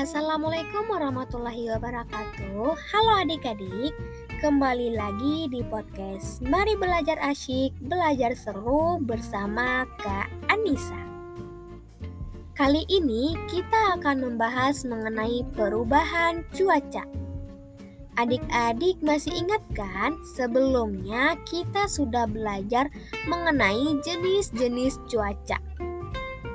Assalamualaikum warahmatullahi wabarakatuh. Halo adik-adik, kembali lagi di podcast Mari Belajar Asyik, Belajar Seru bersama Kak Anissa. Kali ini kita akan membahas mengenai perubahan cuaca. Adik-adik masih ingat kan sebelumnya kita sudah belajar mengenai jenis-jenis cuaca.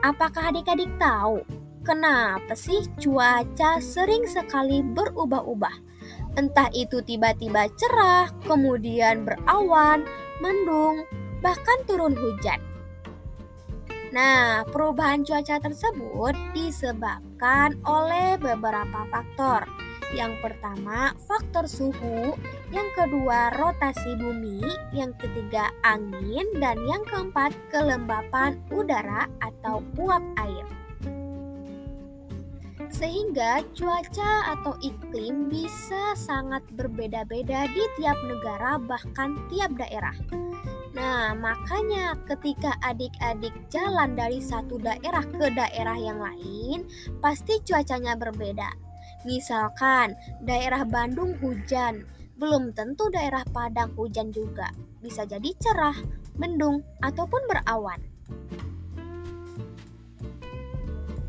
Apakah adik-adik tahu Kenapa sih cuaca sering sekali berubah-ubah? Entah itu tiba-tiba cerah, kemudian berawan, mendung, bahkan turun hujan. Nah, perubahan cuaca tersebut disebabkan oleh beberapa faktor. Yang pertama, faktor suhu, yang kedua, rotasi bumi, yang ketiga, angin, dan yang keempat, kelembapan udara atau uap air sehingga cuaca atau iklim bisa sangat berbeda-beda di tiap negara, bahkan tiap daerah. Nah, makanya ketika adik-adik jalan dari satu daerah ke daerah yang lain, pasti cuacanya berbeda. Misalkan daerah Bandung hujan, belum tentu daerah Padang hujan juga. Bisa jadi cerah, mendung, ataupun berawan.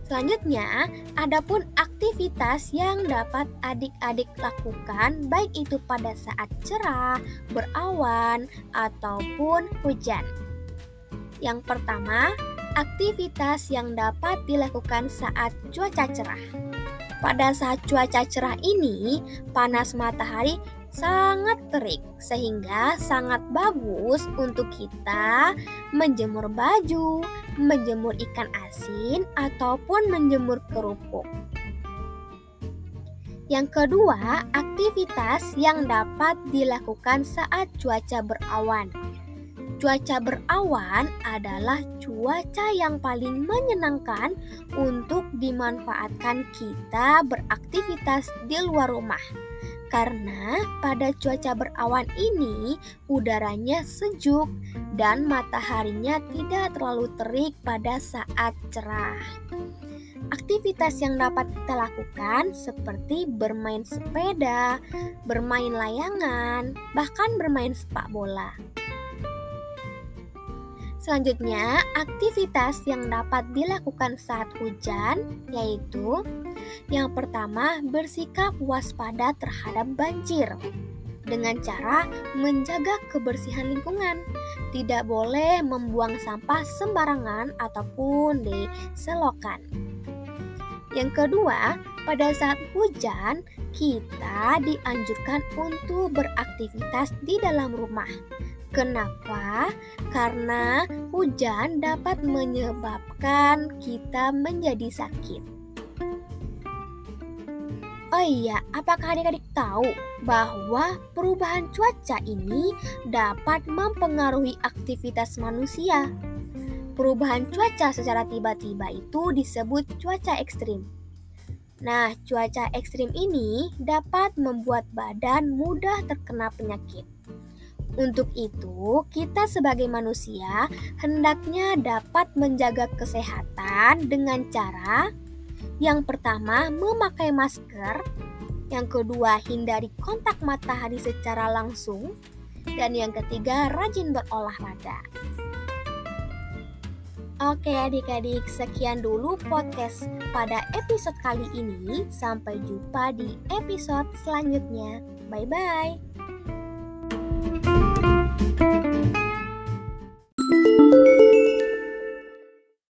Selanjutnya, adapun aktivitas yang dapat adik-adik lakukan baik itu pada saat cerah, berawan, ataupun hujan. Yang pertama, aktivitas yang dapat dilakukan saat cuaca cerah. Pada saat cuaca cerah ini, panas matahari sangat terik sehingga sangat bagus untuk kita menjemur baju, menjemur ikan asin ataupun menjemur kerupuk. Yang kedua, aktivitas yang dapat dilakukan saat cuaca berawan. Cuaca berawan adalah cuaca yang paling menyenangkan untuk dimanfaatkan kita beraktivitas di luar rumah karena pada cuaca berawan ini udaranya sejuk dan mataharinya tidak terlalu terik pada saat cerah. Aktivitas yang dapat kita lakukan seperti bermain sepeda, bermain layangan, bahkan bermain sepak bola. Selanjutnya, aktivitas yang dapat dilakukan saat hujan yaitu yang pertama, bersikap waspada terhadap banjir dengan cara menjaga kebersihan lingkungan. Tidak boleh membuang sampah sembarangan ataupun di selokan. Yang kedua, pada saat hujan, kita dianjurkan untuk beraktivitas di dalam rumah Kenapa? Karena hujan dapat menyebabkan kita menjadi sakit. Oh iya, apakah adik-adik tahu bahwa perubahan cuaca ini dapat mempengaruhi aktivitas manusia? Perubahan cuaca secara tiba-tiba itu disebut cuaca ekstrim. Nah, cuaca ekstrim ini dapat membuat badan mudah terkena penyakit. Untuk itu, kita sebagai manusia hendaknya dapat menjaga kesehatan dengan cara yang pertama memakai masker, yang kedua hindari kontak matahari secara langsung, dan yang ketiga rajin berolahraga. Oke adik-adik, sekian dulu podcast pada episode kali ini. Sampai jumpa di episode selanjutnya. Bye-bye.